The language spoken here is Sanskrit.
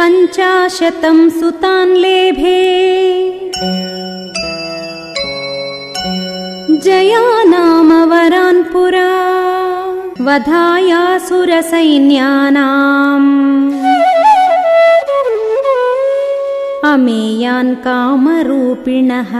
पञ्चाशतं सुतान् लेभे। जया नाम वरान् पुरा वधायासुरसैन्यानाम्। अमेयान् कामरूपिणः।